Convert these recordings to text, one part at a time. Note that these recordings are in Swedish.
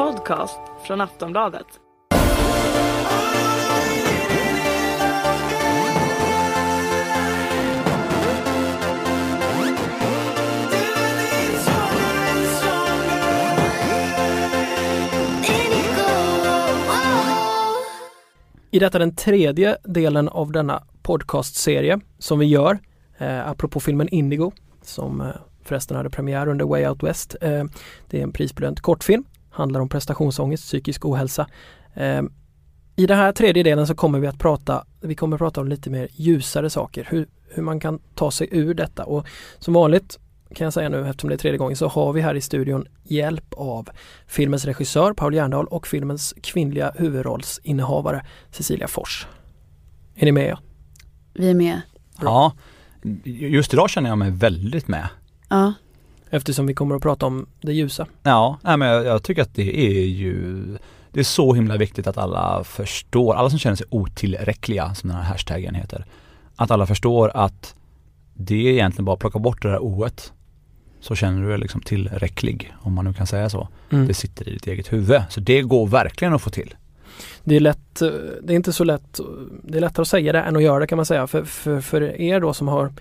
podcast från Aftonbladet. I detta den tredje delen av denna podcastserie som vi gör, eh, apropå filmen Indigo, som eh, förresten hade premiär under Way Out West. Eh, det är en prisbelönt kortfilm, handlar om prestationsångest, psykisk ohälsa. Eh, I den här tredje delen så kommer vi att prata, vi kommer att prata om lite mer ljusare saker, hur, hur man kan ta sig ur detta och som vanligt kan jag säga nu eftersom det är tredje gången så har vi här i studion hjälp av filmens regissör Paul Järndal och filmens kvinnliga huvudrollsinnehavare Cecilia Fors. Är ni med? Ja? Vi är med. Ja, just idag känner jag mig väldigt med. Ja. Eftersom vi kommer att prata om det ljusa. Ja, nej, men jag, jag tycker att det är ju Det är så himla viktigt att alla förstår, alla som känner sig otillräckliga som den här hashtaggen heter. Att alla förstår att det är egentligen bara att plocka bort det där oet så känner du dig liksom tillräcklig, om man nu kan säga så. Mm. Det sitter i ditt eget huvud. Så det går verkligen att få till. Det är lätt, eh, det är inte så lätt, det är lättare att säga det än att göra det kan man säga. För, för, för er då som har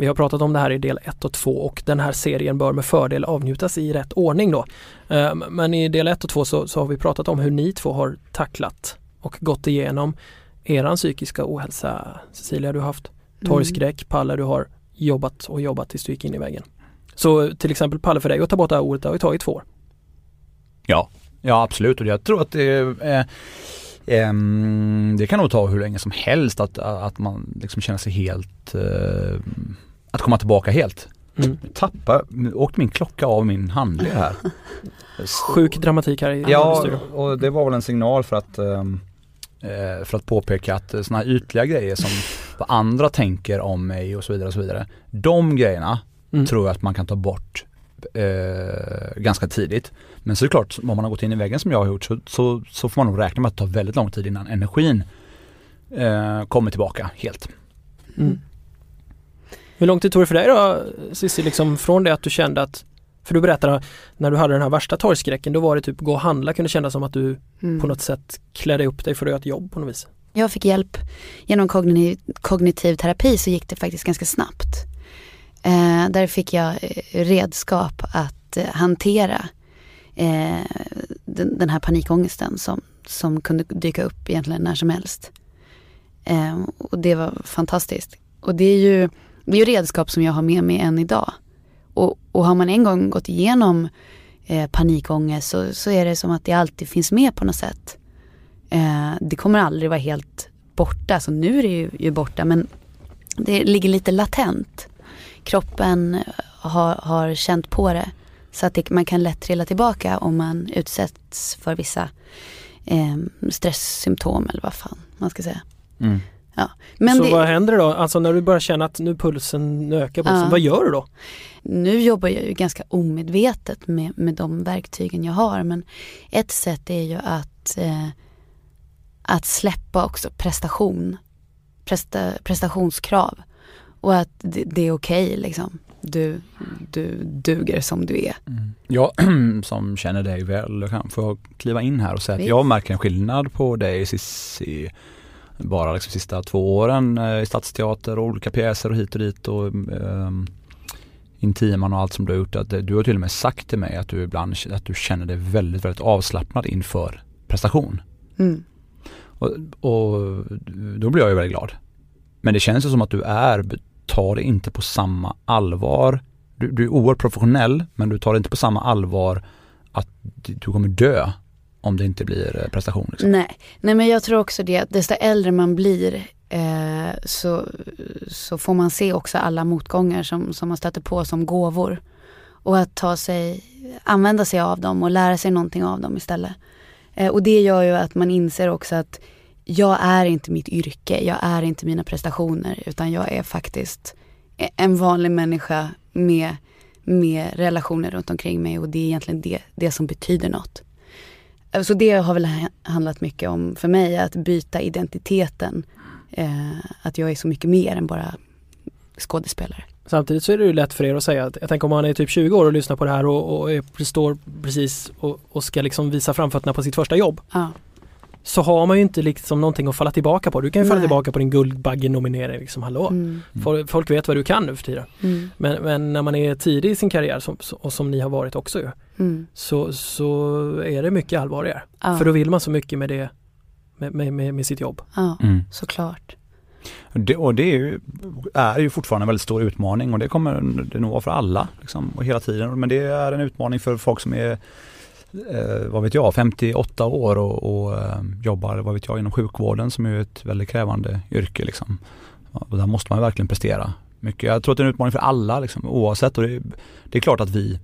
vi har pratat om det här i del 1 och 2 och den här serien bör med fördel avnjutas i rätt ordning då. Eh, Men i del 1 och 2 så, så har vi pratat om hur ni två har tacklat och gått igenom eran psykiska ohälsa. Cecilia, du har haft torgskräck. Palle, du har jobbat och jobbat tills du gick in i väggen. Så till exempel Palle, för dig att ta bort det här ordet, det har ju tagit två år. Ja, ja absolut och jag tror att det är ehm, det kan nog ta hur länge som helst att, att man liksom känner sig helt, eh, att komma tillbaka helt. Mm. Tappa, åkte min klocka av min handled här. Sjuk dramatik här i Ja, och det var väl en signal för att ehm, eh, för att påpeka att sådana här ytliga grejer som vad andra tänker om mig och så vidare och så vidare. De grejerna Mm. tror jag att man kan ta bort eh, ganska tidigt. Men så är det klart, om man har gått in i väggen som jag har gjort så, så, så får man nog räkna med att det tar väldigt lång tid innan energin eh, kommer tillbaka helt. Mm. Hur lång tid tog det för dig då Cissi, liksom från det att du kände att för du berättade när du hade den här värsta torgskräcken, då var det typ gå och handla kunde kännas som att du Mm. på något sätt klädde upp dig för att göra ett jobb på något vis. Jag fick hjälp genom kognitiv, kognitiv terapi så gick det faktiskt ganska snabbt. Eh, där fick jag eh, redskap att eh, hantera eh, den, den här panikångesten som, som kunde dyka upp egentligen när som helst. Eh, och det var fantastiskt. Och det är ju, det är ju redskap som jag har med mig än idag. Och, och har man en gång gått igenom eh, panikångest så, så är det som att det alltid finns med på något sätt. Eh, det kommer aldrig vara helt borta, så nu är det ju, ju borta men det ligger lite latent. Kroppen eh, har, har känt på det. Så att det, man kan lätt trilla tillbaka om man utsätts för vissa eh, stresssymptom eller vad fan man ska säga. Mm. Men så det, vad händer då? Alltså när du börjar känna att nu pulsen nu ökar pulsen, Ja. vad gör du då? nu jobbar jag ju ganska omedvetet med, med de verktygen jag har. Men ett sätt är ju att, eh, att släppa också prestation. Presta, prestationskrav. Och att det, det är okej liksom. Du, du duger som du är. Mm. Jag som känner dig väl, jag kan få kliva in här och säga att Visst. jag märker en skillnad på dig Cissi bara liksom sista två åren eh, i Stadsteater och olika pjäser och hit och dit och um, Intiman och allt som du har gjort. Att du har till och med sagt till mig att du ibland att du känner dig väldigt, väldigt avslappnad inför prestation. Mm. Och, och då blir jag ju väldigt glad. Men det känns ju som att du är, tar det inte på samma allvar. Du, du är oerhört professionell men du tar det inte på samma allvar att du kommer dö om det inte blir eh, prestation. Liksom. Nej. Nej men jag tror också det att desto äldre man blir eh, så, så får man se också alla motgångar som, som man stöter på som gåvor. Och att ta sig, använda sig av dem och lära sig någonting av dem istället. Eh, och det gör ju att man inser också att jag är inte mitt yrke, jag är inte mina prestationer utan jag är faktiskt en vanlig människa med, med relationer runt omkring mig och det är egentligen det, det som betyder något. Så det har väl ha- handlat mycket om för mig att byta identiteten. Eh, att jag är så mycket mer än bara skådespelare. Samtidigt så är det ju lätt för er att säga att jag tänker om man är typ 20 år och lyssnar på det här och, och är, står precis och, och ska liksom visa framfötterna på sitt första jobb. Ja. Så har man ju inte liksom någonting att falla tillbaka på. Du kan ju falla Nej. tillbaka på din Guldbagge-nominering. Liksom, hallå. Mm. Folk, folk vet vad du kan nu för tiden. Mm. Men, men när man är tidig i sin karriär som, och som ni har varit också ju, Mm. så, så är det mycket allvarligare. Ja. För då vill man så mycket med det med, med, med, med sitt jobb. ja, Mm. såklart. Det, och det är ju, är ju fortfarande en väldigt stor utmaning och det kommer det nog vara för alla liksom, och hela tiden. Men det är en utmaning för folk som är, eh, vad vet jag, 58 år och, och eh, jobbar, vad vet jag, inom sjukvården som är ett väldigt krävande yrke. Liksom. Och där måste man verkligen prestera mycket. Jag tror att det är en utmaning för alla liksom, oavsett. Och det, det är klart att vi,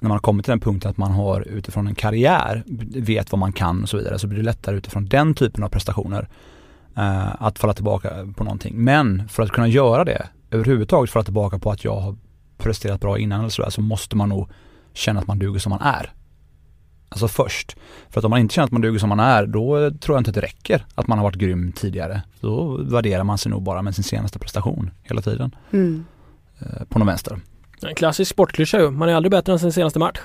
när man har kommit till den punkten att man har utifrån en karriär, vet vad man kan och så vidare, så blir det lättare utifrån den typen av prestationer eh, att falla tillbaka på någonting. Men för att kunna göra det, överhuvudtaget falla tillbaka på att jag har presterat bra innan eller sådär, så måste man nog känna att man duger som man är. Alltså först. För att om man inte känner att man duger som man är, då tror jag inte att det räcker att man har varit grym tidigare. Då värderar man sig nog bara med sin senaste prestation hela tiden. Mm. Eh, på någon vänster. En klassisk sportklyscha ju. Man är aldrig bättre än sin senaste match.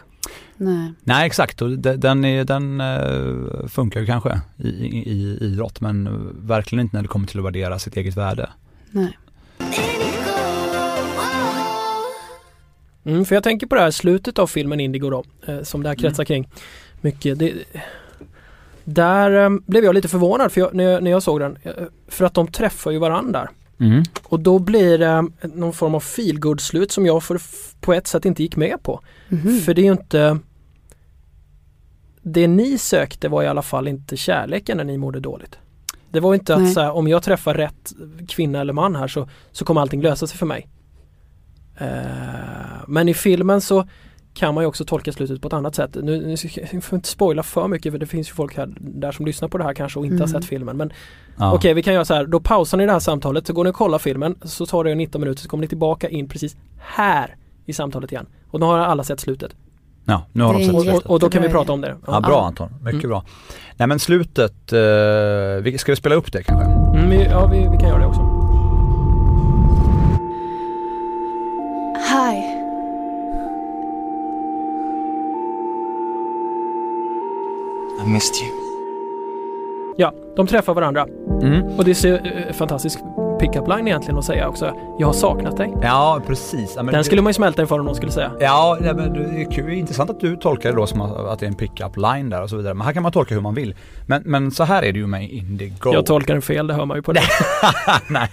Nej. Nej exakt, och de- den, är, den eh, funkar ju kanske i, i, i idrott men verkligen inte när det kommer till att värdera sitt eget värde. Nej. Mm, för jag tänker på det här slutet av filmen Indigo då, eh, som det här kretsar kring mycket. Det, där eh, blev jag lite förvånad för jag, när, jag, när jag såg den. eh, För att de träffar ju varandra. Mm. Och då blir det någon form av feelgood slut som jag för, på ett sätt inte gick med på. Mhm. För det är ju inte Det ni sökte var i alla fall inte kärleken när ni mådde dåligt. Det var inte att så här, om jag träffar rätt kvinna eller man här så, så kommer allting lösa sig för mig. Eh, men i filmen så kan man ju också tolka slutet på ett annat sätt. Nu, nu får inte spoila för mycket för det finns ju folk här där som lyssnar på det här kanske och inte har Mm. sett filmen. Men Ja. Okej, vi kan göra så här. Då pausar ni det här samtalet, så går ni och kollar filmen, så tar det 19 minuter, så kommer ni tillbaka in precis här i samtalet igen. Och då har alla sett slutet. Ja, nu har de sett slutet. och, och då kan vi prata om det. Ja, bra Anton, mycket Mm. bra. Nej men slutet, eh, ska vi spela upp det kanske? Mm, ja, vi, vi kan göra det också. I missed you. Ja, de träffar varandra. Mm. Och det är så, eh, fantastisk pick-up line egentligen att säga också. Jag har saknat dig. Ja, precis. Ja, men Den det- skulle man ju smälta inför om någon skulle säga. Ja, nej, men det är kul. intressant att du tolkar det då som att det är en pick-up line där och så vidare. Men här kan man tolka hur man vill. Men, men så här är det ju med Indigo. Jag tolkar den fel, det hör man ju på det. nej,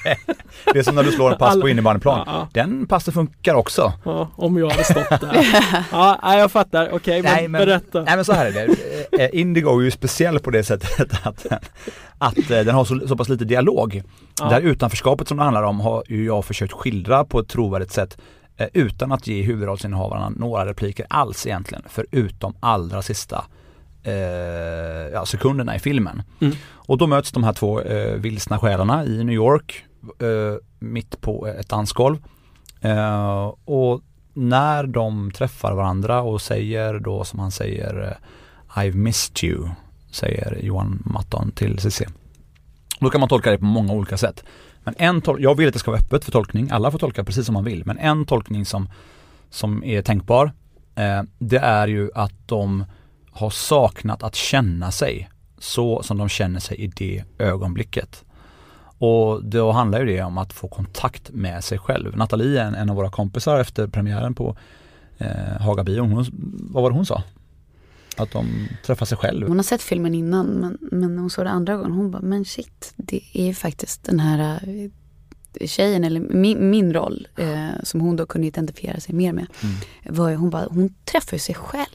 det är som när du slår en pass Alla- på innebandyplan. Ja, Den passen funkar också. ja, om jag hade stått där. Ja, jag fattar. Okej, men, Nej, men- berätta. Nej men så här är det. Eh, Indigo är ju speciell på det sättet att, att eh, den har så, så pass lite dialog. Ja. Det här utanförskapet som det handlar om har ju jag försökt skildra på ett trovärdigt sätt eh, utan att ge huvudrollsinnehavarna några repliker alls egentligen, förutom allra sista eh, ja, sekunderna i filmen. Mm. Och då möts de här två eh, vilsna själarna i New York eh, mitt på ett dansgolv. Eh, och när de träffar varandra och säger då som han säger eh, I've missed you, säger Johan Matton till CC. Då kan man tolka det på många olika sätt. Men en tol- jag vill att det ska vara öppet för tolkning, alla får tolka precis som man vill, men en tolkning som, som är tänkbar, eh, det är ju att de har saknat att känna sig så som de känner sig i det ögonblicket. Och då handlar ju det om att få kontakt med sig själv. Nathalie, en, en av våra kompisar efter premiären på eh, Hagabion, hon, vad var det hon sa? Att de träffar sig själv. Hon har sett filmen innan men, men när hon såg det andra gången hon bara, men shit, det är ju faktiskt den här eh, tjejen eller min, min roll eh, som hon då kunde identifiera sig mer med. Mm. Var ju, hon bara, hon träffar ju sig själv.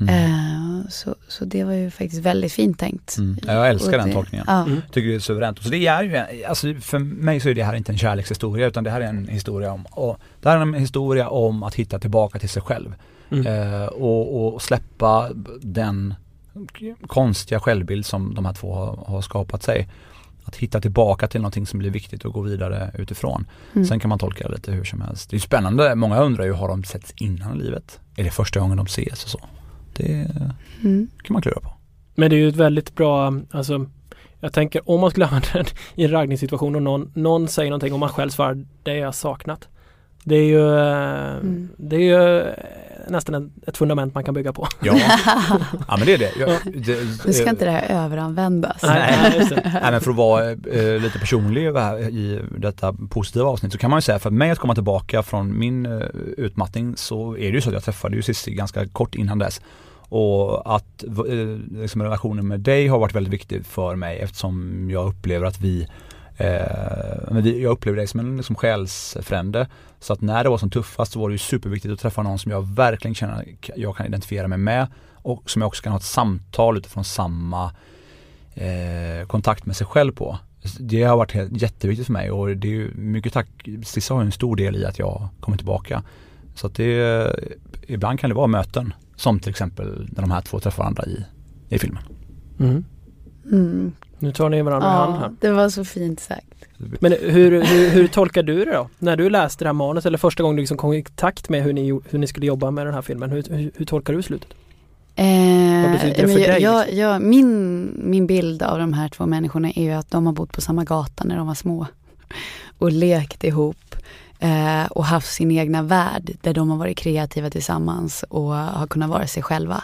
Mm. Eh, så, så det var ju faktiskt väldigt fint tänkt. Mm. Ja, Jag älskar Och den det- tolkningen. Ja. Mm. Tycker det är suveränt. Så det är ju, alltså för mig så är det här inte en kärlekshistoria utan det här är en historia om, och det här är en historia om att hitta tillbaka till sig själv. Mm. Eh, och, och släppa den konstiga självbild som de här två har, har skapat sig. Att hitta tillbaka till någonting som blir viktigt och gå vidare utifrån. Mm. Sen kan man tolka det lite hur som helst. Det är spännande, många undrar ju, har de setts innan i livet? Är det första gången de ses och så? Det Mm. kan man klura på. Men det är ju ett väldigt bra, alltså jag tänker om man skulle använda den i en raggningssituation och någon, någon säger någonting och man själv svarar det jag saknat. Det är ju, eh, Mm. det är ju eh, nästan ett fundament man kan bygga på. Ja, ja men det är det. Jag, Ja. det Nu ska inte det här överanvändas. Nej, nej. Nej men för att vara eh, lite personlig i detta positiva avsnitt så kan man ju säga för mig att komma tillbaka från min eh, utmattning så är det ju så att jag träffade ju Cissi ganska kort innan dess. Och att eh, liksom relationen med dig har varit väldigt viktig för mig eftersom jag upplever att vi Eh, men vi, jag upplever dig som en liksom själsfrände. Så att när det var som tuffast så var det ju superviktigt att träffa någon som jag verkligen känner jag kan identifiera mig med och som jag också kan ha ett samtal utifrån samma eh, kontakt med sig själv på. Det har varit helt, jätteviktigt för mig och det är ju mycket tack, Cissi har ju en stor del i att jag kommer tillbaka. Så att det, ibland kan det vara möten som till exempel när de här två träffar varandra i, i filmen. Mm. Mm. Nu tar ni varandra i hand här. det var så fint sagt. Men hur, hur, hur tolkar du det då? När du läste det här manus eller första gången du liksom kom i kontakt med hur ni, hur ni skulle jobba med den här filmen. Hur, hur, hur tolkar du slutet? Eh, Vad betyder det för jag, dig, Jag, liksom? jag, min, min bild av de här två människorna är ju att de har bott på samma gata när de var små. Och lekt ihop. Eh, och haft sin egna värld där de har varit kreativa tillsammans och har kunnat vara sig själva.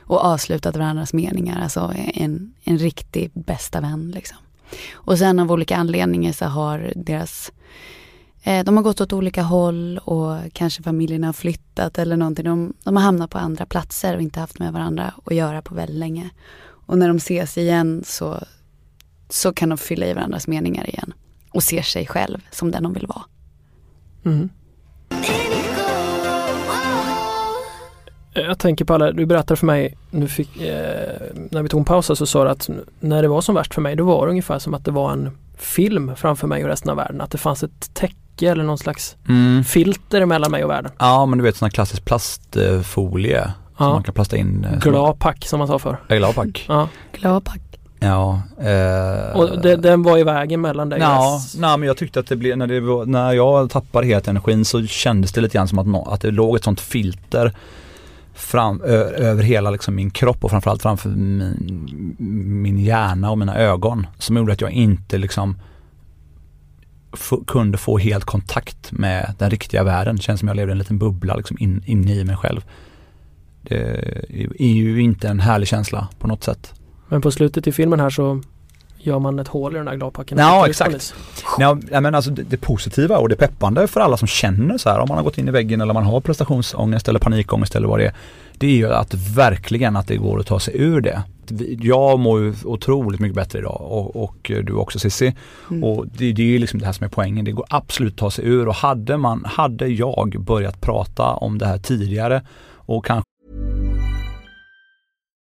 Och avslutat varandras meningar, alltså en, en riktig bästa vän liksom. Och sen av olika anledningar så har deras eh, de har gått åt olika håll och kanske familjerna har flyttat eller någonting. De, de har hamnat på andra platser och inte haft med varandra att göra på väldigt länge. Och när de ses igen så, så kan de fylla i varandras meningar igen. Och ser sig själv som den de vill vara. Mm. Jag tänker på alla, du berättade för mig, nu fick, eh, när vi tog en paus så sa du att när det var som värst för mig då var det ungefär som att det var en film framför mig och resten av världen. Att det fanns ett täcke eller någon slags Mm. filter mellan mig och världen. Ja men du vet sån här klassisk plastfolie som Ja. man kan plasta in. eh, Glapack som man sa förr. som- Glapack. Ja. Gladpack. Ja. Eh, Och det, den var i vägen mellan dig Ja, nej, men jag tyckte att det blev, när, det när jag tappade helt energin så kändes det lite grann som att, att det låg ett sånt filter fram, ö, över hela liksom min kropp och framförallt framför min, min hjärna och mina ögon som gjorde att jag inte liksom f- kunde få helt kontakt med den riktiga världen. Det känns som jag levde i en liten bubbla liksom in, inne i mig själv. Det är ju inte en härlig känsla på något sätt. Men på slutet i filmen här så gör man ett hål i den där gladpacken. Ja, exakt. Ja, men alltså det, det positiva och det peppande för alla som känner så här, om man har gått in i väggen eller man har prestationsångest eller panikångest eller vad det är. Det är ju att verkligen att det går att ta sig ur det. Jag mår ju otroligt mycket bättre idag och, och du också Cissi. Mm. Och det, det är ju liksom det här som är poängen. Det går absolut att ta sig ur och hade man, hade jag börjat prata om det här tidigare och kanske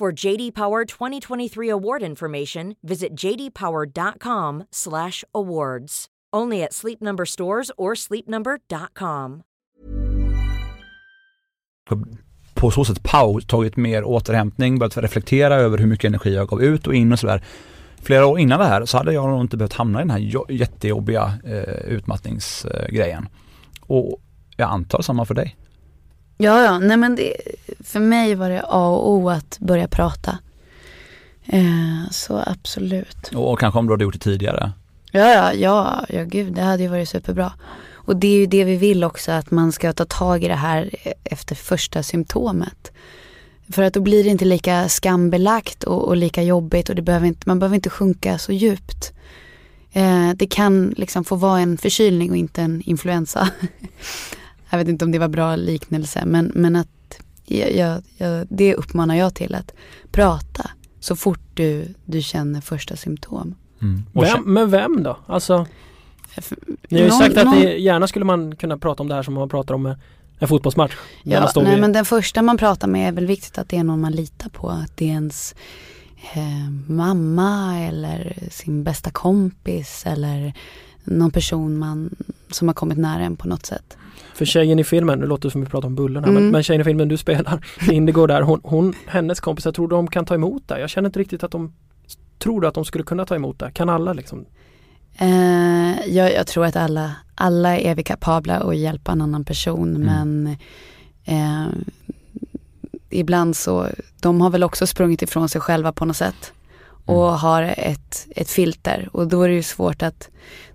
For JD Power 2023 award information, visit jdpower.com/awards. Only at Sleep Number stores or sleepnumber.com. på så sätt paus, tagit mer återhämtning, börjat reflektera över hur mycket energi jag gav ut och in och sådär. Flera år innan det här så hade jag nog inte behövt hamna i den här jättejobbiga eh, utmattningsgrejen. Och jag antar samma för dig. Ja, ja, nej men det, för mig var det A och O att börja prata. Eh, så absolut. Och, och kanske om du hade gjort det tidigare. Ja, ja, ja, ja, gud, det hade ju varit superbra. Och det är ju det vi vill också, att man ska ta tag i det här efter första symptomet. För att då blir det inte lika skambelagt och, och lika jobbigt och det behöver inte, man behöver inte sjunka så djupt. Eh, det kan liksom få vara en förkylning och inte en influensa. jag vet inte om det var bra liknelse, men, men att jag, jag, jag, det uppmanar jag till att prata så fort du, du känner första symptom. Mm. Vem, men vem då? Alltså, ni har ju Någon- sagt att någon- ni, gärna skulle man kunna prata om det här som man pratar om en, en fotbollsmatch. Gärna Ja, nej vi- men den första man pratar med är väl viktigt att det är någon man litar på. Att det är ens eh, mamma eller sin bästa kompis eller någon person man, som har kommit nära en på något sätt. För tjejen i filmen, nu låter det som vi pratar om Bullen här, Mm. men, men tjejen i filmen du spelar, Indigo där, hon, hon, hennes kompisar, tror de kan ta emot det? Jag känner inte riktigt att de Tror du att de skulle kunna ta emot det? Kan alla liksom? Eh, jag, jag tror att alla, alla är vi kapabla att hjälpa en annan person Mm. men eh, ibland så, de har väl också sprungit ifrån sig själva på något sätt och Mm. har ett, ett filter och då är det ju svårt att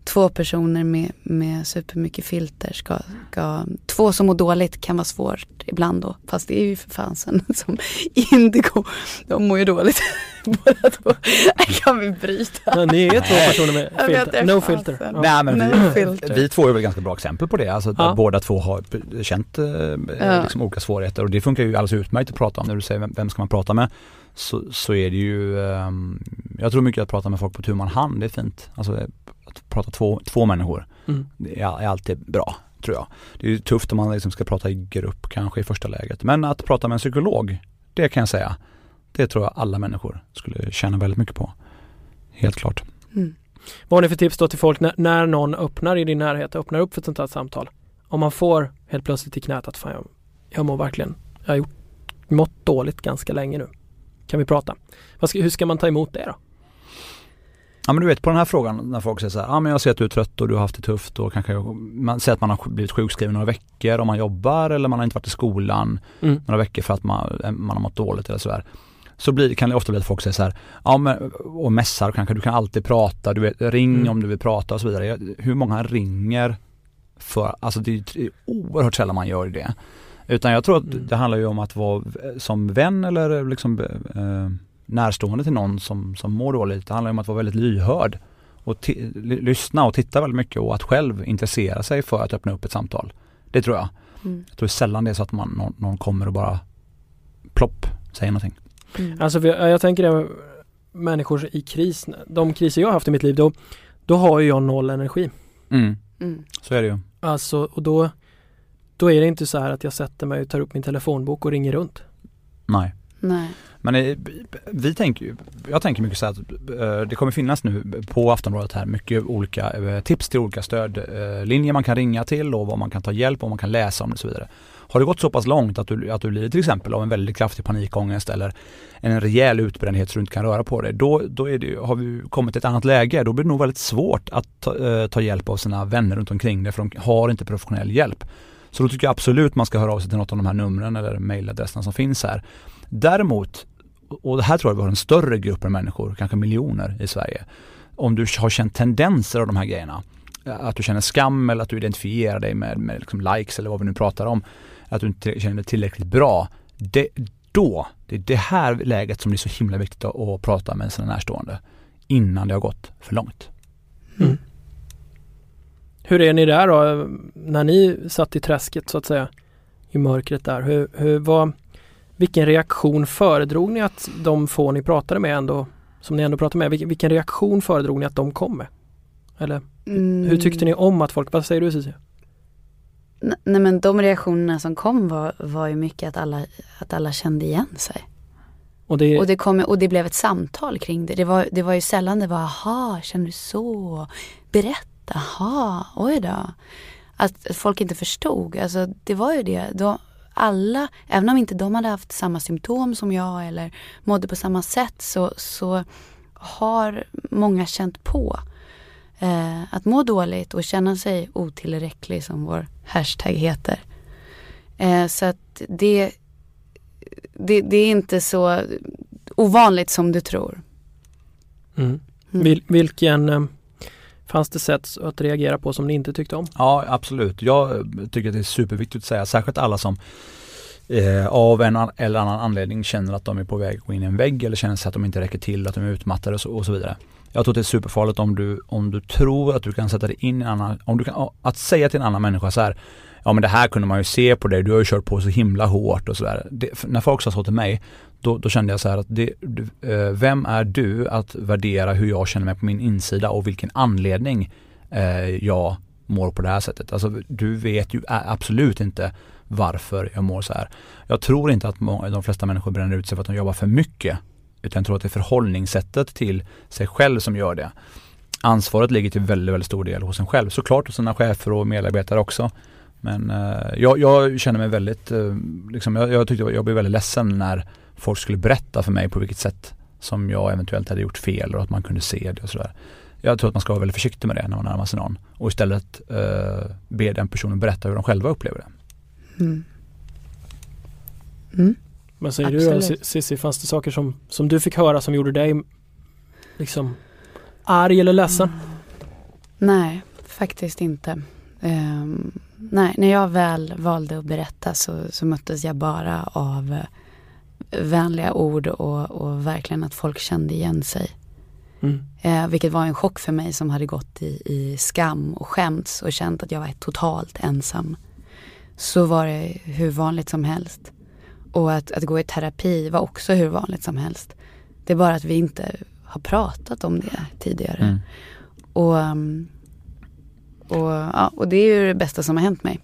två personer med, med supermycket filter ska, ska, två som mår dåligt kan vara svårt ibland då, fast det är ju för fansen som Indigo, de mår ju dåligt båda två. Kan vi bryta? Ja, ni är två personer med filter, no filter. Ja. Nej men vi, filter. vi två är väl ganska bra exempel på det. Alltså Ja. båda två har känt eh, liksom olika svårigheter och det funkar ju alldeles utmärkt att prata om. När du säger vem, vem ska man prata med? Så, så är det ju, ehm, jag tror mycket att prata med folk på tu man hand, det är fint. Alltså att prata två, två människor, Mm. det är, är alltid bra tror jag. Det är ju tufft om man liksom ska prata i grupp kanske i första läget. Men att prata med en psykolog, det kan jag säga. Det tror jag alla människor skulle tjäna väldigt mycket på. Helt klart. Mm. Vad har ni för tips då till folk när, när någon öppnar i din närhet, öppnar upp för ett sånt här samtal? Om man får helt plötsligt i knät att fan jag, jag mår verkligen, jag har gjort, mått dåligt ganska länge nu. Kan vi prata? Ska, hur ska man ta emot det då? Ja men du vet på den här frågan när folk säger så här, ja men jag ser att du är trött och du har haft det tufft och kanske man säger att man har blivit sjukskriven några veckor om man jobbar eller man har inte varit i skolan Mm. några veckor för att man, man har mått dåligt eller sådär. Så blir, kan det ofta bli att folk säger så här, ja men och mässar kanske, du kan alltid prata, du vet, ring Mm. om du vill prata och så vidare. Hur många ringer för, alltså det är oerhört sällan man gör det. Utan jag tror att Mm. det handlar ju om att vara som vän eller liksom eh, närstående till någon som, som mår dåligt. Det handlar om att vara väldigt lyhörd och lyssna och titta väldigt mycket och att själv intressera sig för att öppna upp ett samtal. Det tror jag. Mm. Jag tror sällan det är så att man, någon, någon kommer och bara plopp, säger någonting. Mm. Alltså jag tänker det, människor i kris, de kriser jag har haft i mitt liv då, då har ju jag noll energi. Mm, Mm. så är det ju. Alltså och då, då är det inte så här att jag sätter mig och tar upp min telefonbok och ringer runt. Nej. Nej. Men eh, vi tänker ju, jag tänker mycket så här att eh, det kommer finnas nu på Aftonbladet här mycket olika eh, tips till olika stödlinjer man kan ringa till och vad man kan ta hjälp och vad man kan läsa om det och så vidare. Har det gått så pass långt att du, att du lider till exempel av en väldigt kraftig panikångest eller en rejäl utbrändhet så du inte kan röra på dig, då, då är det, har vi kommit till ett annat läge. Då blir det nog väldigt svårt att ta, ta hjälp av sina vänner runt omkring dig för de har inte professionell hjälp. Så då tycker jag absolut man ska höra av sig till något av de här numren eller mejladresserna som finns här. Däremot, och det här tror jag vi har en större grupp av människor, kanske miljoner i Sverige. Om du har känt tendenser av de här grejerna, att du känner skam eller att du identifierar dig med, med liksom likes eller vad vi nu pratar om, att du inte känner dig tillräckligt bra. Det, då, det är det här läget som det är så himla viktigt att, att prata med sina närstående innan det har gått för långt. Mm. Hur är ni där då? När ni satt i träsket så att säga i mörkret där. Hur, hur var, vilken reaktion föredrog ni att de få ni pratade med ändå, som ni ändå pratade med, vilken, vilken reaktion föredrog ni att de kom med? Eller Mm. hur tyckte ni om att folk, vad säger du Cissi? Nej men de reaktionerna som kom var, var ju mycket att alla, att alla kände igen sig. Och det, Och det, kom, och det blev ett samtal kring det. Det var, det var ju sällan det var, aha, känner du så? Berätta, aha, oj då. Att, att folk inte förstod. Alltså det var ju det. De, alla, även om inte de hade haft samma symptom som jag eller mådde på samma sätt så, så har många känt på eh, att må dåligt och känna sig otillräcklig som vår hashtag heter. Eh, så att det, det, det är inte så ovanligt som du tror. mm. Mm. Vil, vilken, eh, fanns det sätt att reagera på som ni inte tyckte om? Ja absolut. Jag tycker att det är superviktigt att säga, särskilt alla som eh, av en an- eller annan anledning känner att de är på väg att gå in i en vägg eller känner sig att de inte räcker till, att de är utmattade och så, och så vidare. Jag tror det är superfarligt om du, om du tror att du kan sätta dig in i en annan, om du kan, att säga till en annan människa så här, ja men det här kunde man ju se på dig, du har ju kört på så himla hårt och sådär. När folk sa så till mig, då, då kände jag så här att det, du, eh, vem är du att värdera hur jag känner mig på min insida och vilken anledning eh, jag mår på det här sättet. Alltså du vet ju absolut inte varför jag mår så här. Jag tror inte att de flesta människor bränner ut sig för att de jobbar för mycket. Utan jag tror att det är förhållningssättet till sig själv som gör det. Ansvaret ligger till väldigt, väldigt stor del hos en själv. Såklart hos sina chefer och medarbetare också. Men eh, jag, jag känner mig väldigt, eh, liksom, jag, jag tyckte jag blev väldigt ledsen när folk skulle berätta för mig på vilket sätt som jag eventuellt hade gjort fel och att man kunde se det och sådär. Jag tror att man ska vara väldigt försiktig med det när man närmar sig någon och istället eh, be den personen berätta hur de själva upplever det. Mm. Mm. Men säger du Absolut. Cissi, fanns det saker som, som du fick höra som gjorde dig liksom arg eller ledsen? Nej, faktiskt inte. Ehm, nej, när jag väl valde att berätta så, så möttes jag bara av eh, vänliga ord och, och verkligen att folk kände igen sig. Mm. Eh, vilket var en chock för mig som hade gått i, i skam och skämts och känt att jag var totalt ensam. Så var det hur vanligt som helst. Och att, att gå i terapi var också hur vanligt som helst. Det är bara att vi inte har pratat om det tidigare. Mm. Och, um, och, ja, och det är ju det bästa som har hänt mig.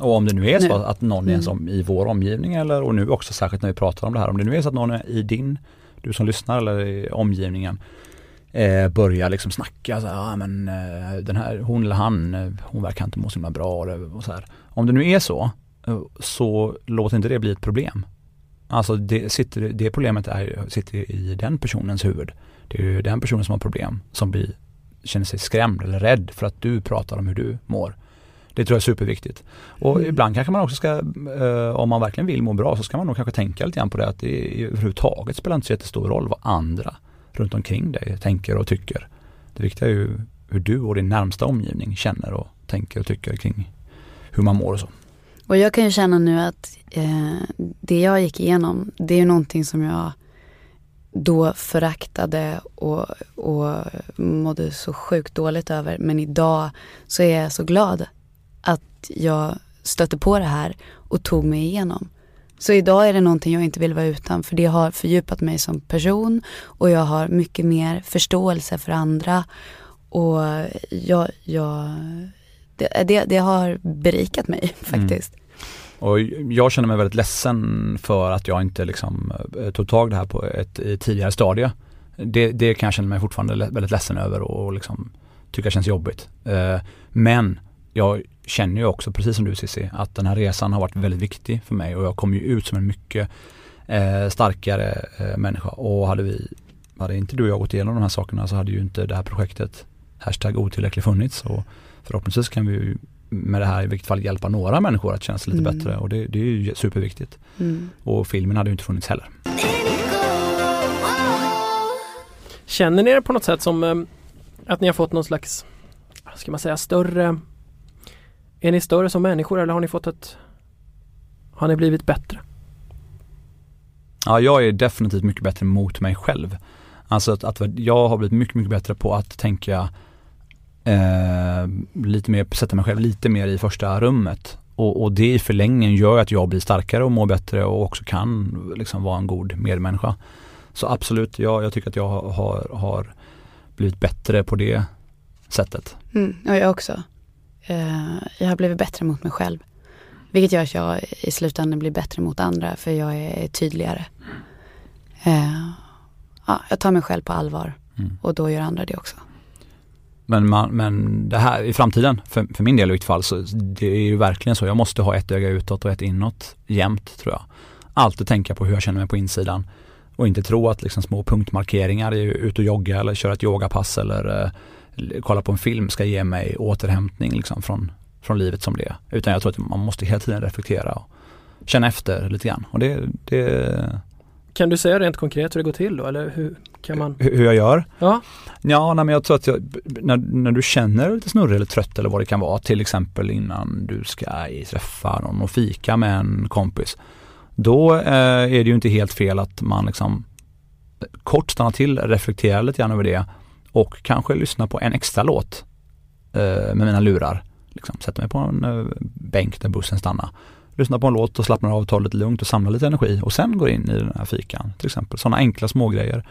Och om det nu är så Nu. att någon Mm. är som i vår omgivning eller och nu också särskilt när vi pratar om det här. Om det nu är så att någon är i din, du som lyssnar eller i omgivningen eh, börjar liksom snacka så här, ah, men eh, den här, hon eller han, eh, hon verkar inte må så himla bra och, så här. Om det nu är så, så låt inte det bli ett problem. Alltså det, sitter, det problemet är, sitter i den personens huvud. Det är ju den personen som har problem som blir, känner sig skrämd eller rädd för att du pratar om hur du mår. Det tror jag är superviktigt. Och Mm. ibland kanske man också ska, eh, om man verkligen vill må bra så ska man nog kanske tänka lite grann på det att det överhuvudtaget spelar inte så jättestor roll vad andra runt omkring dig tänker och tycker. Det viktiga är ju hur du och din närmsta omgivning känner och tänker och tycker kring hur man mår och så. Och jag kan ju känna nu att eh, det jag gick igenom, det är ju någonting som jag då föraktade och, och mådde så sjukt dåligt över. Men idag så är jag så glad att jag stötte på det här och tog mig igenom. Så idag är det någonting jag inte vill vara utan för det har fördjupat mig som person och jag har mycket mer förståelse för andra. Och jag, jag, det, det, det har berikat mig faktiskt. Och jag känner mig väldigt ledsen för att jag inte liksom eh, tog tag i det här på ett tidigare stadie. Det, det kan jag känna mig fortfarande väldigt ledsen över och liksom tycka känns jobbigt. Eh, Men jag känner ju också, precis som du Cissi, att den här resan har varit väldigt viktig för mig och jag kom ju ut som en mycket eh, starkare människa och hade vi, hade inte du och jag gått igenom de här sakerna så hade ju inte det här projektet hashtag otillräcklig funnits och förhoppningsvis kan vi ju med det här i vilket fall hjälpa några människor att känna sig lite Mm. bättre och det, det är ju superviktigt. Mm. Och filmen hade ju inte funnits heller. Känner ni er på något sätt som eh, att ni har fått någon slags, ska man säga, större Är ni större som människor eller har ni fått ett Har ni blivit bättre? Ja, jag är definitivt mycket bättre mot mig själv. Alltså att, att jag har blivit mycket, mycket bättre på att tänka eh, lite mer, sätta mig själv lite mer i första rummet. Och, och det i förlängningen gör att jag blir starkare och mår bättre och också kan liksom vara en god medmänniska. Så absolut, jag, jag tycker att jag har, har, blivit bättre på det sättet. Mm, och jag också. Eh, jag har blivit bättre mot mig själv. Vilket gör att jag i slutändan blir bättre mot andra för jag är tydligare. Eh, ja, jag tar mig själv på allvar Mm. och då gör andra det också. Men, man, men det här i framtiden, för, för min del i vilket fall, så det är ju verkligen så. Jag måste ha ett öga utåt och ett inåt jämt tror jag. Alltid tänka på hur jag känner mig på insidan. Och inte tro att liksom små punktmarkeringar, i ut och jogga eller köra ett yogapass eller eh, kolla på en film ska ge mig återhämtning liksom från, från livet som det är. Utan jag tror att man måste hela tiden reflektera och känna efter lite grann. Och det, det kan du säga rent konkret hur det går till då eller hur kan man? hur hur jag gör. Ja, Ja, nej, men jag tror att jag, när, när du känner dig lite snurrig eller trött eller vad det kan vara, till exempel innan du ska träffa någon och fika med en kompis. Då eh, är det ju inte helt fel att man liksom kort stannar till, reflekterar lite grann över det och kanske lyssnar på en extra låt eh, med mina lurar. Liksom, sätter mig på en eh, bänk där bussen stannar. Lyssnar på en låt och slappnar av, tar lite lugnt och samlar lite energi och sen går in i den här fikan. Till exempel sådana enkla smågrejer.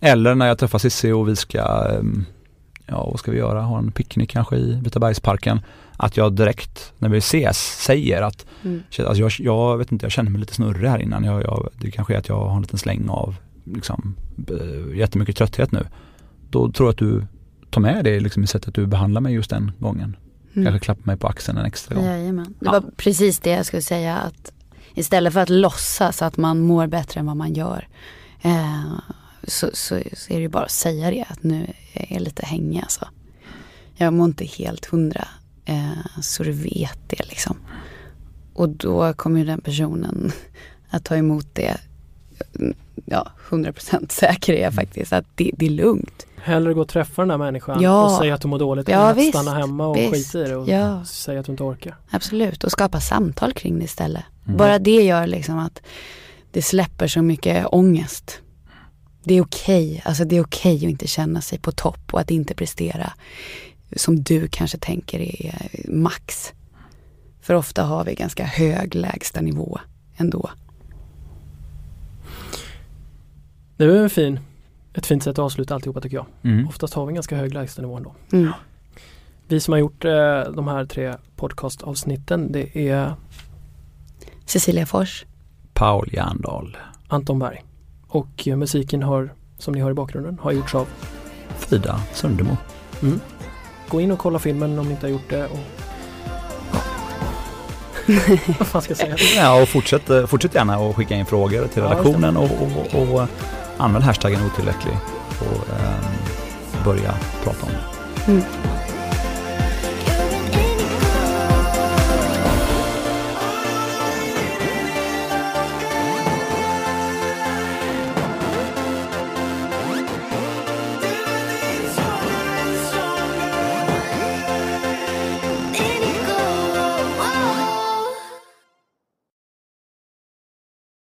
Eller när jag träffar Cissi och vi ska, ehm, ja vad ska vi göra, ha en picknick kanske i Vitabergsparken. Att jag direkt när vi ses säger att Mm. alltså jag, jag vet inte, jag känner mig lite snurrig här innan. Jag, jag, det kanske är att jag har en liten släng av liksom, jättemycket trötthet nu. Då tror jag att du tar med det liksom, i sättet du behandlar mig just den gången. Kanske klappa mig på axeln en extra gång. Jajamän. Det Ja. var precis det jag skulle säga att istället för att låtsas att man mår bättre än vad man gör eh, så, så, så är det ju bara att säga det att nu är jag lite hängig alltså. Jag mår inte helt hundra eh, så du vet det liksom. Och då kommer ju den personen att ta emot det mm, ja, 100% säker är jag faktiskt att det, det är lugnt. Hellre gå och träffa den där människan Ja. och säga att du mår dåligt än Ja, att visst, stanna hemma och visst. skita i det och Ja. säga att du inte orkar. Absolut, och skapa samtal kring det istället. Mm. Bara det gör liksom att det släpper så mycket ångest. Det är okej, alltså det är okej att inte känna sig på topp och att inte prestera som du kanske tänker är max. För ofta har vi ganska hög lägsta nivå ändå. Det är en fin, ett fint sätt att avsluta alltihopa tycker jag. Mm. Oftast har vi en ganska hög lägstanivå ändå. Mm. Vi som har gjort eh, de här tre podcastavsnitten det är Cecilia Fors, Paul Järndal, Anton Berg. Och eh, musiken har, som ni hör i bakgrunden, har gjorts av Frida Sundemo. mm. Gå in och kolla filmen om ni inte har gjort det. Och, ja. Vad fan ska jag säga? Ja, och fortsätt, eh, fortsätt gärna att skicka in frågor till Ja, redaktionen och, och, och använd hashtaggen otillräcklig och eh, börja prata om det. Mm.